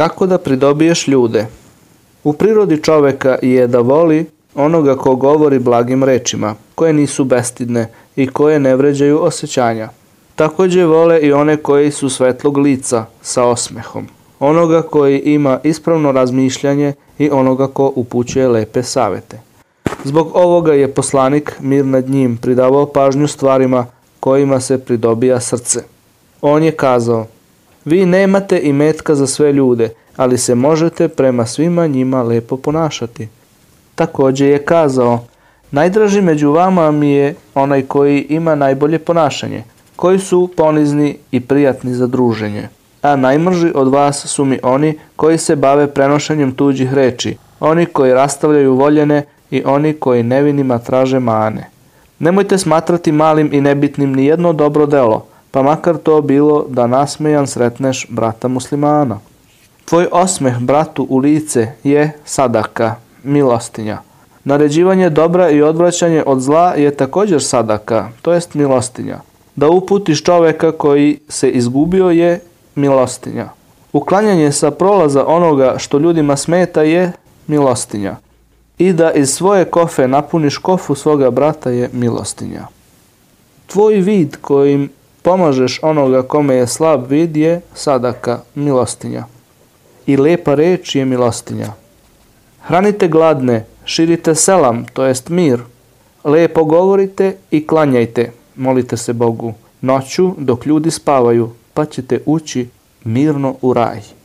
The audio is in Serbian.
Kako da pridobiješ ljude? U prirodi čoveka je da voli onoga ko govori blagim rečima, koje nisu bestidne i koje ne vređaju osjećanja. Takođe vole i one koji su svetlog lica sa osmehom, onoga koji ima ispravno razmišljanje i onoga ko upućuje lepe savete. Zbog ovoga je poslanik mir nad njim pridavao pažnju stvarima kojima se pridobija srce. On je kazao, vi nemate i metka za sve ljude, ali se možete prema svima njima lepo ponašati. Takođe je kazao, najdraži među vama mi je onaj koji ima najbolje ponašanje, koji su ponizni i prijatni za druženje. A najmrži od vas su mi oni koji se bave prenošenjem tuđih reči, oni koji rastavljaju voljene i oni koji nevinima traže mane. Nemojte smatrati malim i nebitnim ni jedno dobro delo, pa makar to bilo da nasmejan sretneš brata muslimana. Tvoj osmeh bratu u lice je sadaka, milostinja. Naređivanje dobra i odvraćanje od zla je također sadaka, to jest milostinja. Da uputiš čoveka koji se izgubio je milostinja. Uklanjanje sa prolaza onoga što ljudima smeta je milostinja. I da iz svoje kofe napuniš kofu svoga brata je milostinja. Tvoj vid kojim pomažeš onoga kome je slab vid je sadaka, milostinja. I lepa reč je milostinja. Hranite gladne, širite selam, to jest mir. Lepo govorite i klanjajte, molite se Bogu, noću dok ljudi spavaju, pa ćete ući mirno u raj.